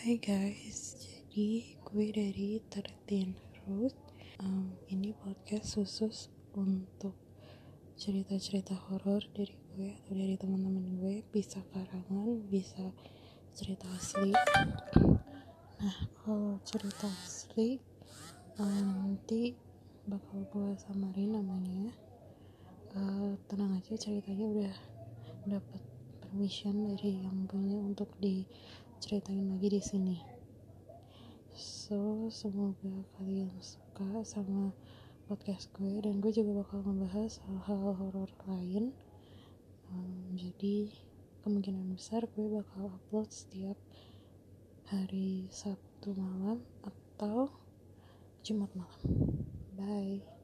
Hai guys, jadi gue dari Tertin Root um, Ini podcast khusus untuk cerita-cerita horor dari gue atau dari teman-teman gue. Bisa karangan, bisa cerita asli. Nah, kalau cerita asli um, nanti bakal gue samarin namanya. Uh, Tenang aja ceritanya udah dapat permission dari yang punya untuk diceritain lagi di sini. So semoga kalian suka sama podcast gue dan gue juga bakal membahas hal-hal horor lain. Um, jadi kemungkinan besar gue bakal upload setiap hari Sabtu malam atau Jumat malam. Bye.